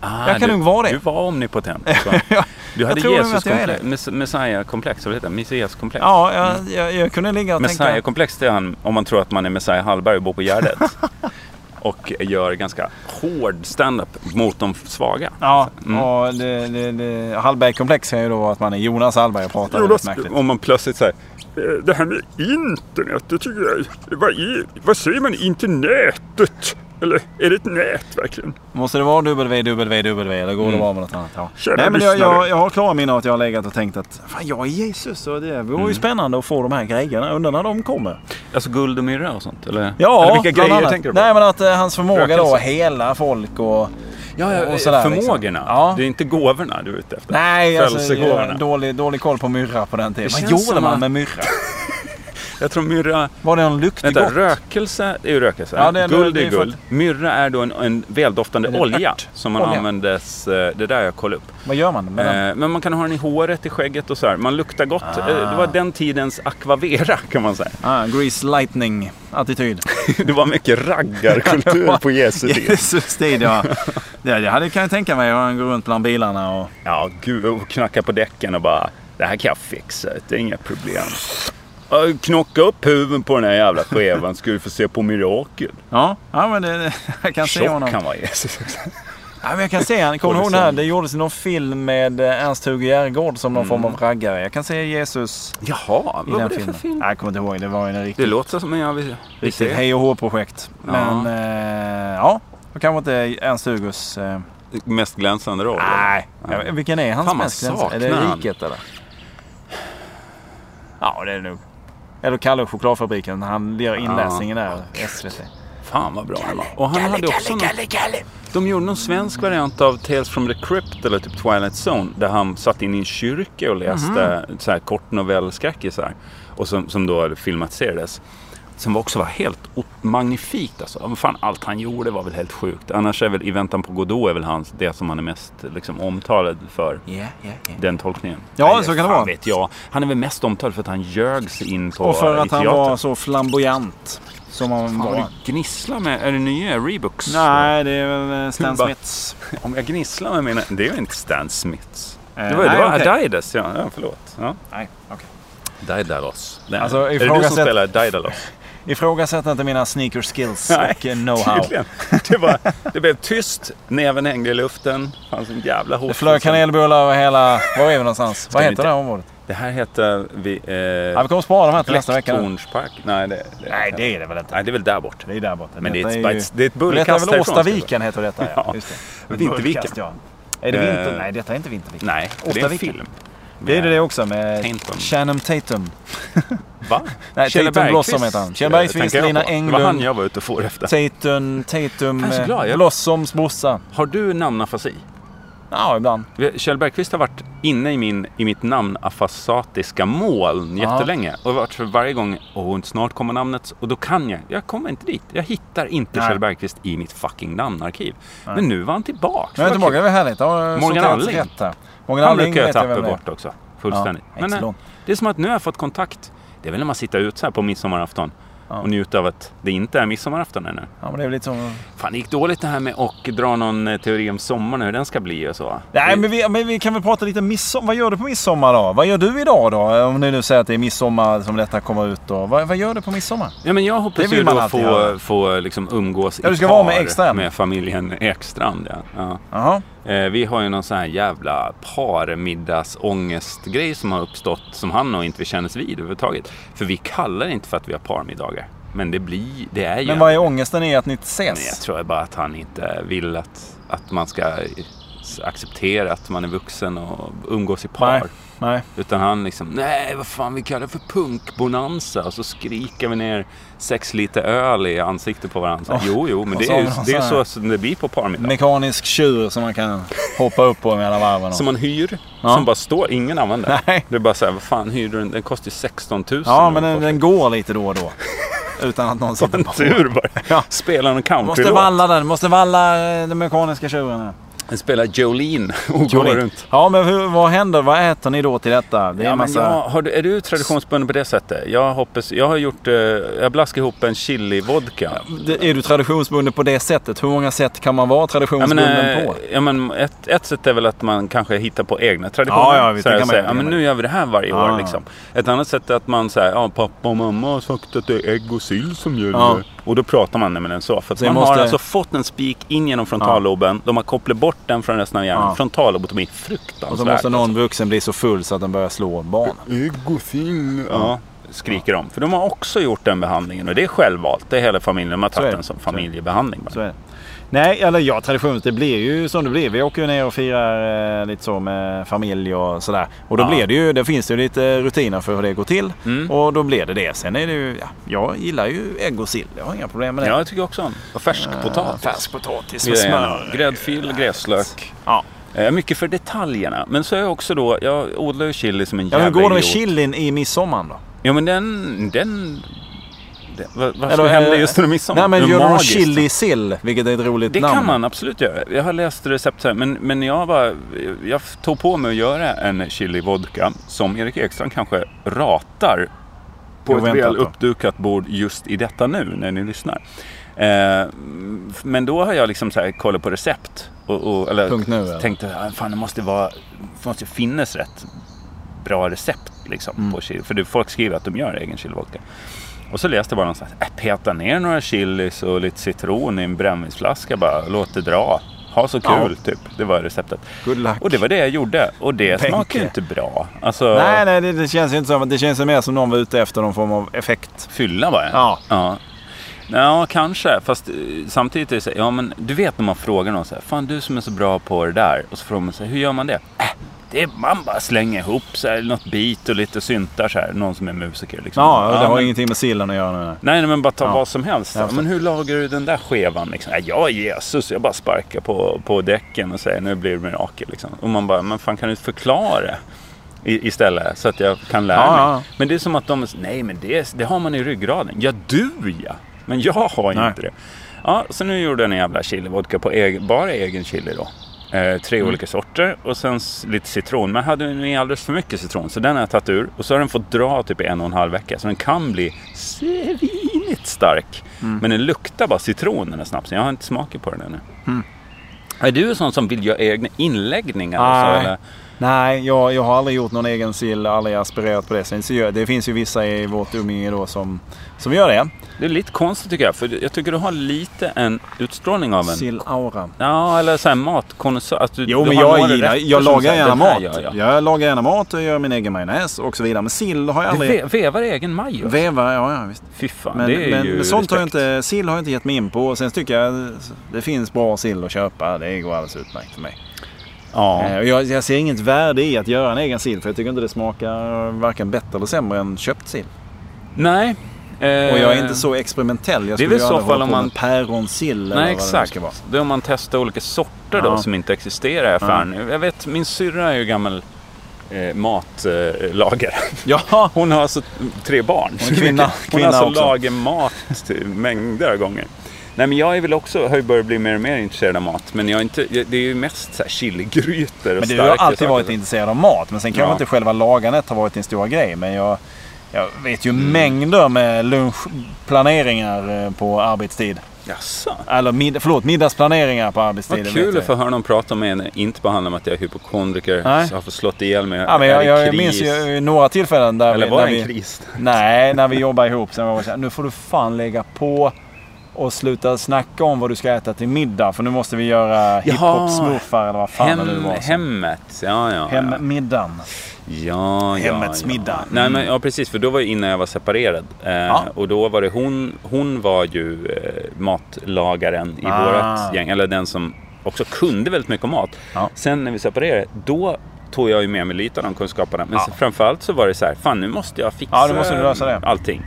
Ah, Jag kan du, nog vara det. Du var omnipotent. Du hade Jesus-komplex. Messiah-komplex, vad heter det? Messias-komplex. Ja, jag, jag, jag kunde ligga och tänka... Messiah-komplex det är han om man tror att man är Messiah Hallberg och bor på Gärdet. och gör ganska hård stand-up mot de svaga. Ja, Mm. och det, det, det, Hallberg-komplex kan ju då vara att man är Jonas Hallberg och pratar väldigt märkligt. om man plötsligt säger "Eh, det här med internet, det tycker jag, vad, är, vad säger man, internetet? Eller är det ett nät verkligen? Måste det vara www eller går det bra med något annat? Ja. Mm. Kära Nej, men jag, jag, jag har klara minnen av att jag har legat och tänkt att fan, jag är Jesus och det vore Mm. ju spännande att få de här grejerna. Undrar när de kommer. Alltså guld och myrra och sånt? Eller, Ja, eller vilka grejer annat. tänker du på? Nej, men att eh, hans förmåga då att hela folk och... Ja, ja och sådär, förmågorna. liksom. Ja. Det är inte gåvorna du är ute efter. Nej, alltså, dålig, dålig koll på myrra på den tiden. Det Vad gjorde man att- med myrra? Jag tror myrra... Var det någon luktig Vänta, gott? rökelse är ju rökelse. Ja, det är- guld är guld. Myrra är då en, en väldoftande det olja ört? som man Olja? användes... eh, Det där jag kollade upp. Vad gör man med den? Eh, Men man kan ha den i håret, i skägget och så här. Man luktar gott. Ah. Det var den tidens aquavera kan man säga. Ah, Grease Lightning-attityd. Det var mycket raggarkultur på Jesu tid. Jesus tid, ja. Det, hade, kan jag tänka mig. Han går runt bland bilarna och... Ja, gud. Och knacka på däcken och bara... Det här kan jag fixa. Det är inga problem. Knocka upp huvudet på den här jävla skevan ska du få se på mirakel. Ja, ja men det, det, jag kan se Tjock honom. kan vara Jesus också. Ja, men jag kan se han. Kommer du ihåg det här? Det gjordes någon film med eh, Ernst-Hugo Järegård som någon form av raggare. Jag kan se Jesus Jaha, vad var den det för filmen. film? Nej, jag kommer inte ihåg. Det var en Det riktigt, låter som en jävligt... riktigt hej och hå-projekt. Ja. Men eh, ja, kanske inte Ernst-Hugos... Eh, Mest glänsande roll. nej, Ja. Vilken är hans Fan, mest glänsande? Är det han. Riket eller? Ja, det är det nog. Eller Kalle och chokladfabriken. Han gör inläsningen där. SVT. Fan vad bra var. Och han hade också någon... De gjorde någon svensk variant av Tales from the Crypt eller typ Twilight Zone. Där han satt in i en kyrka och läste så här kortnovellskräckisar. Och som, som då filmatiserades. Som också var helt magnifikt alltså. Fan, allt han gjorde var väl helt sjukt. Annars är väl I väntan på Godot är väl hans, det som han är mest liksom, omtalad för. Ja, ja, ja. Den tolkningen. Ja, så kan det vara. vet jag. Han är väl mest omtalad för att han ljög sig in på Och för att han var så flamboyant. Som han Fan var. du gnisslar med. Är det nya Reeboks? Nej, det är väl Stan Smiths. Om jag gnisslar med mina... Det är ju inte Stan Smiths. Eh, Det var, det nej, var okej. Adidas, ja. ja. Förlåt. Ja. Nej, okej. Daidalos. Det Alltså, är det du som spelar Daidalos? Ifrågasätt inte mina sneaker skills Nej, och eh, know-how. Det, var, det blev tyst, näven hängde i luften. fanns en jävla hot. Det flög kanelbullar över hela... Var är vi någonstans? Vad vi heter inte- det här området? Det här heter... Vi, eh, Ja, vi kommer spara de här till nästa vecka. nu. Blecktornspark. Nej, det, det, Nej, det är det väl inte. Nej, det är väl där bort. Det är där borta. Men det är, ett, ju- det är ett är bullkast väl härifrån, ska det Åstaviken heter detta, ja. Ja. Just det. Vinterviken. Ja. Är det vinter? Eh, Nej, detta är inte Vinterviken. Nej, det är en film. Det är det också med Tainton. Channing Tatum. Va? Nej, Kjell Tatum Blossom heter han. Kjell Bergqvist, Lina på. Det var Englund. han jag var ute och for efter. Tatum, Tatum, Jag eh, Blossoms brorsa. Har du namnafasi? Ja, ibland. Kjell Bergqvist har varit inne i, min, i mitt namn afasatiska moln Ja. jättelänge. Och varit för varje gång, åh snart kommer namnet. Och då kan jag, jag kommer inte dit. Jag hittar inte Nej. Kjell Bergqvist i mitt fucking namnarkiv. Men nu var han tillbaka. Nu är Vad tillbaka, det var härligt. Morgan Alling. Morgan Han brukar jag tappa bort också. Fullständigt. Ja, Men eh, det är som att nu har jag fått kontakt. Det är väl när man sitter ute så här på midsommarafton. Ja. Och njuter av att det inte är midsommarafton ännu. Ja, men det är väl lite som... Fan, det gick dåligt det här med att dra någon eh, teori om sommaren, hur den ska bli och så. Nej, men vi, men vi kan väl prata lite midsommar. Vad gör du på midsommar då? Vad gör du idag då? Om ni nu säger att det är midsommar som detta kommer ut då. Vad, vad gör du på midsommar? Ja, men jag hoppas ju då få, göra. få liksom umgås Ja, i du ska par vara med Ekstrand. med familjen Ekstrand. Ja. Ja. Jaha. Eh, vi har ju någon sån här jävla parmiddagsångestgrej som har uppstått som han nog inte vill kännas vid överhuvudtaget. För vi kallar det inte för att vi har parmiddagar. Men det blir, det är ju... Men vad är ångesten i att ni inte Men jag ses? tror bara att han inte vill att, att man ska acceptera att man är vuxen och umgås i par. Nej. Nej. Utan han liksom, nej vad fan vi kallar det för punkbonanza. Och så skriker vi ner sex liter öl i ansiktet på varandra. Oh, jo, jo, men det är ju någon det är så som det blir på parmiddag. Mekanisk tjur som man kan hoppa upp på mellan varven. Som man hyr, Ja. som bara står, ingen använder. Nej. Det är bara så här, vad fan hyr du den? Den kostar ju 16 000. Ja, men den, den går lite då och då. Utan att någon sitter en på. tur bara. Ja. Spelar Måste countrylåt. valla den. Måste valla eh, den mekaniska tjuren. här. Den spelar Jolene och går Jolene. runt. Ja, men hur, vad händer? Vad äter ni då till detta? Det är Ja, men massa... jag, har du, är du traditionsbunden på det sättet? Jag, hoppas, jag har gjort, eh, jag blaskade ihop en chili-vodka. Det- Är du traditionsbunden på det sättet? Hur många sätt kan man vara Ja, traditionsbunden men, eh, på? ja, men ett, ett sätt är väl att man kanske hittar på egna traditioner. Ja, ja, visst, så här, ja, men nu gör vi det här varje Ja. år. Liksom. Ett annat sätt är att man säger, ja, pappa och mamma har sagt att det är ägg och sill som gäller. Ja. Och då pratar man nämligen så. För Så man jag har måste- alltså fått en spik in genom frontalloben. De har kopplat bort den från resten av hjärnan. Ja. Frontallobotomi, Och fruktansvärt. så måste någon vuxen bli så full så att den börjar slå barnen. Och sill. Ja. Skriker de. För de har också gjort den behandlingen. Och det är självvalt. Det är hela familjen. De har tagit den som Så är det. familjebehandling. bara. Nej, eller ja, traditions. Det blir ju som det blir. Vi åker ju ner och firar eh, lite så med familj och sådär. Och då Ja. blir det ju, det finns ju lite rutiner för hur det går till. Mm. Och då blir det det. Sen är det ju, ja, jag gillar ju ägg och sill. Jag har inga problem med det. Ja, jag tycker också om. Och färsk potatis. Färsk potatis med smör. Gräddfil, gräslök. Ja. Är mycket för detaljerna. Men så är jag också då, jag odlar ju chili som en Ja, jävla hur går det med idiot. chilin i midsommar då? Ja men den, den... vad vad Eller, hända eh, just under midsommar? Nej men Det gör någon magiskt. chili sill? Vilket är ett roligt Det namn. kan man absolut göra. Jag har läst recept här, men, men jag, var, jag tog på mig att göra en chili vodka som Erik Ekstrand kanske ratar på ett Oväntat väl uppdukat bord just i detta nu när ni lyssnar. Eh, men då har jag liksom så här kollat på recept. Och, och, eller Punkt nu, tänkte att fan, det måste, vara, det måste finnas rätt bra recept liksom, Mm. på chili. För det, folk skriver att de gör egen chili vodka. Och så läste jag bara någonstans, äh, peta ner några chilis och lite citron i en brännvinsflaska bara, låt det dra. Ha så kul, typ. Det var receptet. Good luck. Och det var det jag gjorde. Och det Benke. smakar ju inte bra. Alltså, Nej, nej, det, det känns ju inte som. Det känns ju mer som någon var ute efter någon form av effekt. fylla bara. Ja. ja. Ja, kanske. Fast eh, samtidigt är det så ja men du vet när man frågar någon så här, fan du som är så bra på det där. Och så frågar man sig, hur gör man det? Äh, det är, man bara slänger ihop så här, något bit och lite syntar så här. Någon som är musiker liksom. Ja, det har men, ingenting med sillen att göra. Nej, nej, men bara ta Ja. vad som helst. Förstår. Men hur lagar du den där skevan? Liksom? Nej, jag är Jesus, jag bara sparkar på, på däcken och säger nu blir det mirakel. Liksom. Och man bara, men fan kan du förklara i, istället så att jag kan lära Ja, mig? ja. Men det är som att de, nej men det, det har man i ryggraden. Ja, du ja! Men jag har Nej. inte det. Ja, så nu gjorde jag en jävla chilivodka på egen, bara egen chili då. Eh, tre Mm. olika sorter och sen lite citron. Men jag hade ju alldeles för mycket citron så den har jag tagit ur. Och så har den fått dra typ i en och en halv vecka. Så den kan bli svinigt stark. Mm. Men den luktar bara citron den här snapsen. Jag har inte smakat på den ännu. Är du en sån som vill göra egna inläggningar? och Så, Nej. eller? Nej, jag, jag har aldrig gjort någon egen sill, aldrig aspirerat på det. Sen det finns ju vissa i vårt umgänge då som, som gör det. Det är lite konstigt tycker jag. För jag tycker du har lite en utstrålning av en... Sill-aura. Ja, eller så här matkonnässör. Du, Jo, du men jag, gillar, jag lagar gärna "Den här mat. gör jag." Jag lagar gärna mat och gör min egen majonnäs och så vidare. Men sill har jag Du aldrig... ve- vevar egen majo? Veva, ja, ja visst. Fy fan, Men, det är men, ju men sånt har jag respekt. inte, sill har jag inte gett mig in på. Sen tycker jag det finns bra sill att köpa. Det går alldeles utmärkt för mig. Ja. Eh, Jag, jag ser inget värde i att göra en egen sill. För jag tycker inte det smakar varken bättre eller sämre än köpt sill. Nej. Och jag är inte så experimentell. Jag det är skulle väl så fall om man- päronsill eller Nej, vad det exakt. ska vara. Det är om man testar olika sorter då Ja. som inte existerar i affären. Jag vet, min syrra är ju gammal eh, matlagare. Eh. Ja, hon har alltså tre barn. Hon är kvinna- Hon kvinna har alltså lagat mat mängder av gånger. Nej men jag är väl också, har ju börjat bli mer och mer intresserad av mat. Men jag är inte, det är ju mest så här chiligrytor och men du har alltid saker. varit intresserad av mat. Men sen kanske Ja. inte själva lagandet har varit din stora grej. Men jag, jag vet ju Mm. mängder med lunchplaneringar eh, på arbetstid. Jaså? Eller mid, förlåt, middagsplaneringar på arbetstid. Vad kul att jag. få höra någon prata med en, inte bara handla om att jag är hypokondriker, Nej. så jag har fått slått ihjäl mig, Ja, men jag, jag kris. minns ju några tillfällen där Eller vi... var när det en vi, kris? Nej, när vi jobbade ihop. Sen var det så här, nu får du fan lägga på och sluta snacka om vad du ska äta till middag. För nu måste vi göra hiphop-smurfar eller vad fan Hem, det var. hemmet. Ja, ja. ja. Hemmiddagen. Ja, ja, Hemmets ja. middag. Nej, Mm. men, ja, precis. För då var det innan jag var separerad. Eh, Ja. Och då var det hon, hon var ju eh, matlagaren i Ah. vårat gäng. Eller den som också kunde väldigt mycket om mat. Ja. Sen när vi separerade, då tog jag ju med mig lite av de kunskaperna. Men Ja. framförallt så var det så här, fan nu måste jag fixa Ja, måste du lösa det. allting.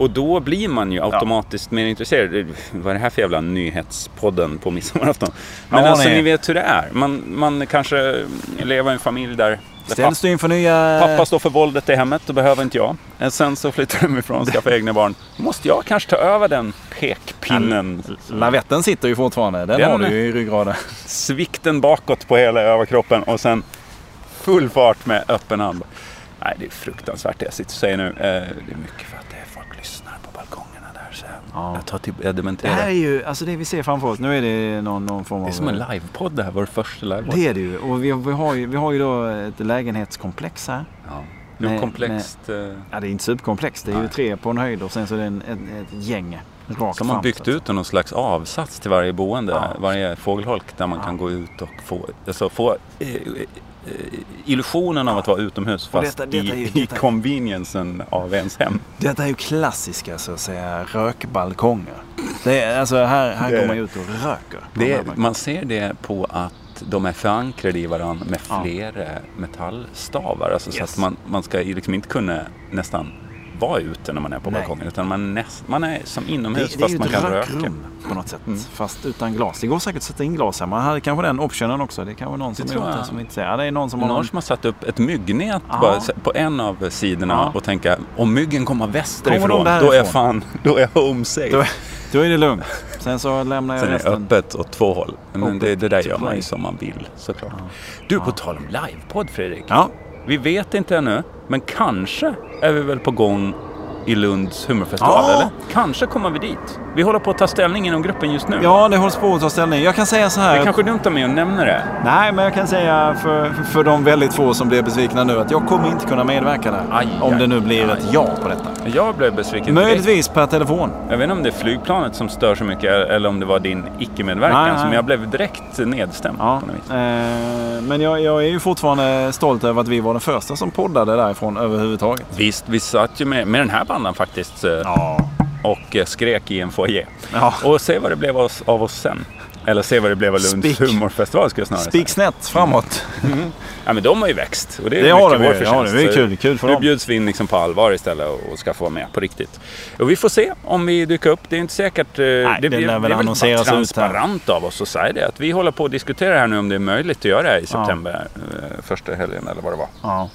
Och då blir man ju automatiskt mer intresserad. Vad är det här för jävla nyhetspodden på midsommarafton? Men Ja, alltså nej. ni vet hur det är. Man, man kanske lever i en familj där, Ställs du inför nya... Pappa står för våldet i hemmet, då behöver inte jag. Sen så flyttar de ifrån och skaffar egna barn. Måste jag kanske ta över den pekpinnen. Lavetten sitter ju fortfarande. Den, Den- har du ju i ryggraden. Svikten bakåt på hela överkroppen och sen full fart med öppen hand. Nej, det är fruktansvärt det jag sitter och säger nu. Eh, Det är mycket för att det är folk lyssnar på balkongerna där. Så jag, Ja. jag tar till, jag Det dementerar. här är ju, alltså det vi ser framför oss. Nu är det någon, någon form av... Det är som en livepodd det här, vår första livepodd. Det är det ju. Och vi, vi, har ju, vi har ju då ett lägenhetskomplex här. Ja. Det är Med- komplext. eh, Ja, det är inte superkomplext. Det är ju Nej. tre på en höjd och sen så är det en, ett, ett gäng rakt Som har fram, byggt så att ut någon slags avsats till varje boende, Ja. varje fågelholk där man Ja. kan gå ut och få, alltså få eh, eh, illusionen av att vara utomhus fast detta- detta ju- i, i conveniencen av ens hem. Detta är ju klassiska så att säga rökbalkonger. Det är, alltså här, här Det- går man ut och röker. Det, man ser det på att de är förankrade i varandra med Ja. fler eh, metallstavar. Alltså så Yes. att man, man ska liksom inte kunna nästan vara ute när man är på Nej. balkongen. Utan man, näst, man är som inomhus det, det är fast ju man ett kan röka. rökrum på något sätt. Mm. Fast utan glas. Det går säkert att sätta in glas här. Man hade kanske den optionen också. Det är kanske någon som Det gjort det jag. som inte säger. Ja, det är någon som har Någon någon... som har satt upp ett myggnät Ja. bara på en av sidorna Ja. och tänka om myggen kommer västerifrån, Kommer då är fan, då är home safe. Då, då är det lugnt. Sen så lämnar jag Sen är det resten. öppet åt två håll. Men det, det där gör man ju som man vill såklart. Du, på tal om livepodd Fredrik. Ja, Vi vet inte ännu, men kanske är vi väl på gång i Lunds humorfestival, Ja. eller? Kanske kommer vi dit. Vi håller på att ta ställning inom gruppen just nu. ja, det hålls på att ta ställning. Jag kan säga så här. Det är kanske dumt av mig att nämna det. Nej, men jag kan säga för, för de väldigt få som blir besvikna nu att jag kommer inte kunna medverka där. Aj, om aj, det nu blir aj. ett ja på detta. Jag blev besviken. Möjligtvis per telefon. Jag vet inte om det är flygplanet som stör så mycket eller om det var din icke-medverkan. Men jag blev direkt nedstämd Ja, på något vis. eh, men jag, jag är ju fortfarande stolt över att vi var den första som poddade därifrån överhuvudtaget. Visst, vi satt ju med, med den här bandan faktiskt eh, Ja. Och eh, skrek i en foyer. ja. Och se vad det blev av oss, sen. Eller se vad det blev av Lunds Spik. humorfestival skulle jag snarare säga. Spik snett framåt. Ja men de har ju växt. Och det är Det har de ju. Ja, det är kul. Kul för Nu dem. bjuds vi in liksom på allvar istället och ska få vara med på riktigt. Och vi får se om vi dyker upp. Det är inte säkert. eh, det, det blir- det är väl annonseras transparent av oss att säga det. Att vi håller på att diskutera här nu om det är möjligt att göra det här i september. eh, Första helgen eller vad det var. Ja.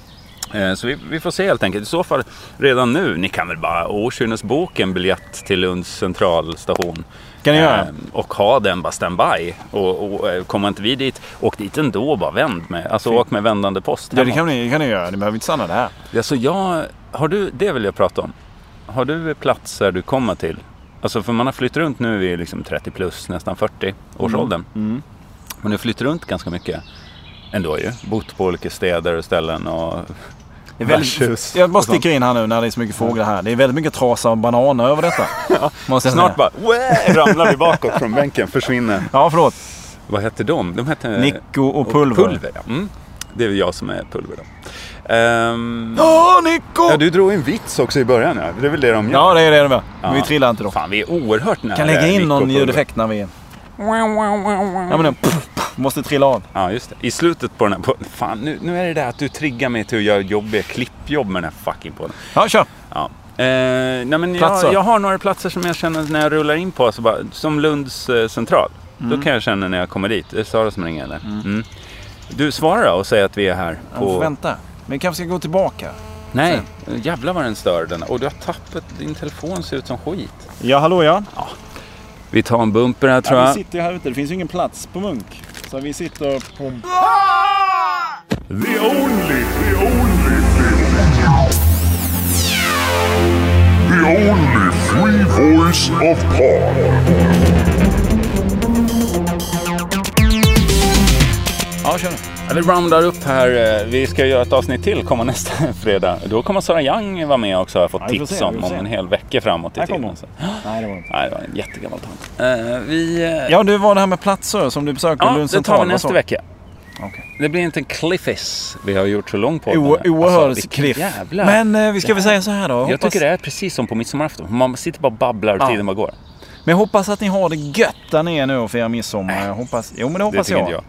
Eh, Så vi, vi får se helt enkelt. I så fall redan nu. Ni kan väl bara okynnesboka en biljett till Lunds centralstation. Kan ni göra? Eh, Och ha den bara standby. Och, och eh, kommer inte vi dit, åk dit ändå bara vänd med. Alltså Fint. åk med vändande post. Ja, det kan ni, kan ni göra. Ni behöver inte stanna där. Alltså jag, har du, det vill jag prata om. Har du platser du kommer till? Alltså för man har flyttat runt nu i liksom 30 plus, nästan 40 årsåldern. Mm. Men du flyttar runt ganska mycket ändå ju. Bott på olika städer och ställen och Det är väldigt, jag bara och sticker in här nu när det är så mycket fåglar här. Det är väldigt mycket trasa och bananer över detta. Måste jag Snart bara "Wah!" ramlar vi bakåt från bänken, försvinner. Ja, förlåt. Vad hette de? De hette... Nico och Pulver. Pulver, ja. Mm. Det är väl jag som är Pulver då. Ehm, Åh, Nico! ja, du drog en vits också i början. Ja. Det är väl det de gör. Ja, det är det de gör. Ja. Men vi trillar inte då. Fan, vi är oerhört nära Kan lägga in Nico någon ljudeffekt när vi... Ja, men den pff, pff, måste trilla av. Ja, just det. I slutet på den här podden. Fan, nu, nu är det där att du triggar mig till att göra jobbiga klippjobb med den här fucking podden. Ja, kör. Ja. Eh, nej, men jag, jag har några platser som jag känner när jag rullar in på. Alltså bara, som Lunds eh, central. Då kan jag känna när jag kommer dit. Det är Sara som ringer eller? Mm. Du svarar då och säger att vi är här. Ja, På... får vänta. Men vi kanske ska gå tillbaka. Nej, jävlar vad den stör den. Och du har tappat, din telefon ser ut som skit. Ja, hallå ja. Vi tar en bumper här tror ja vi jag. sitter ju här ute. Det finns ju ingen plats på Munk. Så vi sitter på... The only, the only, the only free voice of pod. Ja, kör nu. Ja, Vi roundar upp här. eh, Vi ska göra ett avsnitt till, komma nästa fredag. Då kommer Sara Young vara med också har jag fått Ja, tips se, om. Om en hel vecka framåt i tiden. hon. Så. Nej, det var inte. Nej, det var en jättegammal tant. Eh, vi... eh, Ja, du var det här med platser som du besöker Ja, Lunds det tar vi nästa vecka. Okej. Det blir inte en cliffis. Vi har gjort så lång podd. O- nu. Oerhörd vilken cliff. jävla- Men eh, vi ska väl Det säga så här då. Jag Hoppas, tycker det är precis som på midsommarafton. Man sitter bara och babblar och Ja. tiden bara går. Men jag hoppas att ni har det gött där nere nu och firar midsommar. Jag hoppas... Jo, men det Det hoppas tycker jag. inte jag.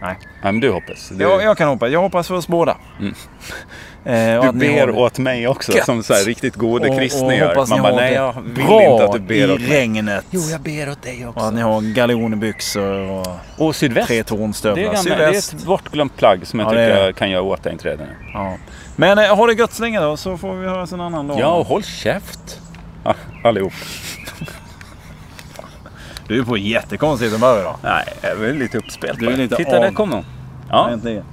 Nej. Nej, men du hoppas. Du, Jag, jag kan hoppas. Jag hoppas för oss båda. Mm. Eh, och du har ber det åt mig också. gött. Som så här riktigt gode och- och kristningar. hoppas Man ni bara, har nej jag vill inte att du ber åt i mig. regnet. Jo, jag ber åt dig också. Och att ni har galonbyxor och Och sydväst. tre Det är, tornstövlar. gamla, det är ett bortglömt plagg som jag Ja, tycker är jag kan göra återinträde nu. Ja. Men eh, ha det gött så länge då så får vi höras en annan dag. Ja, och håll käft. Allihop. Du är på jättekonstigt humör idag. Nej, jag är lite uppspelt Du är bara. lite Titta, av. där kom hon. Ja, Äntligen.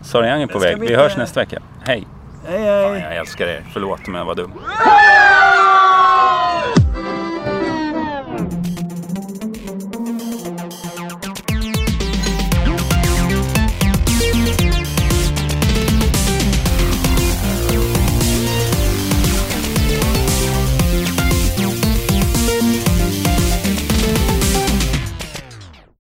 Är på väg. Vi bli... hörs nästa vecka. Hej. Hej, hej. Fan, jag älskar er. Förlåt om jag var dum.